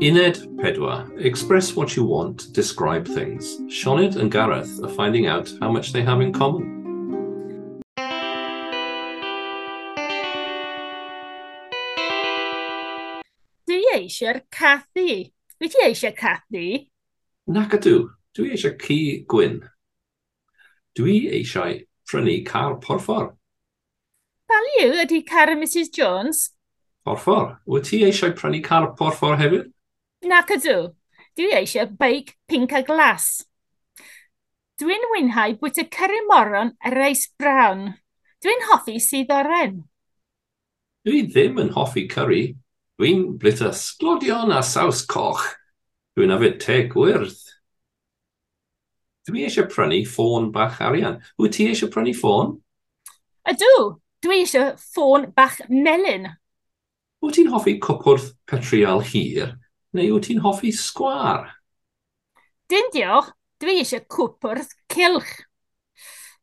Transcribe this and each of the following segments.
Uned pedwar. Express what you want, describe things. Sioned and Gareth are finding out how much they have in common. Dwi eisiau'r cathu. Dwi ti eisiau cathu? Nac ydw. Dwi eisiau ci gwyn. Dwi eisiau prynu car porffor. Baliw ydy car Mrs Jones? Porffor. Wyt ti eisiau prynu car porffor hefyd? Nac ydw, dwi eisiau beic pink a glas. Dwi'n wynhau bwyta cyrru moron a reis brawn. Dwi'n hoffi sydd oren. Dwi ddim yn hoffi cyrru. Dwi'n bwyta sglodion a saws coch. Dwi'n afed te gwyrdd. Dwi eisiau prynu ffôn bach arian. Wyt ti eisiau prynu ffôn? Ydw, dwi eisiau ffôn bach melyn. Wyt ti'n hoffi cwpwrdd petriol hir? neu wyt ti'n hoffi sgwar? Dyn diolch, dwi eisiau cwp wrth cilch.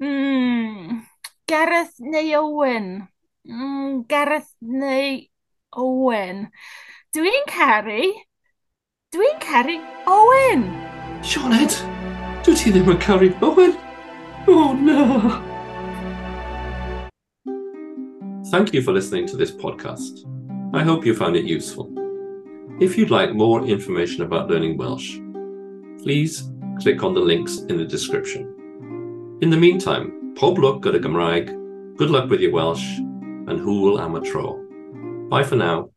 Mm, Gareth neu Owen? Mm, Gareth neu Owen? Dwi'n caru... Dwi'n caru Owen! Sioned, dwi ti ddim yn caru Owen? Oh no! Thank you for listening to this podcast. I hope you found it useful. If you'd like more information about learning Welsh, please click on the links in the description. In the meantime, pob lwc good luck with your Welsh, and hwyl am y tro. Bye for now.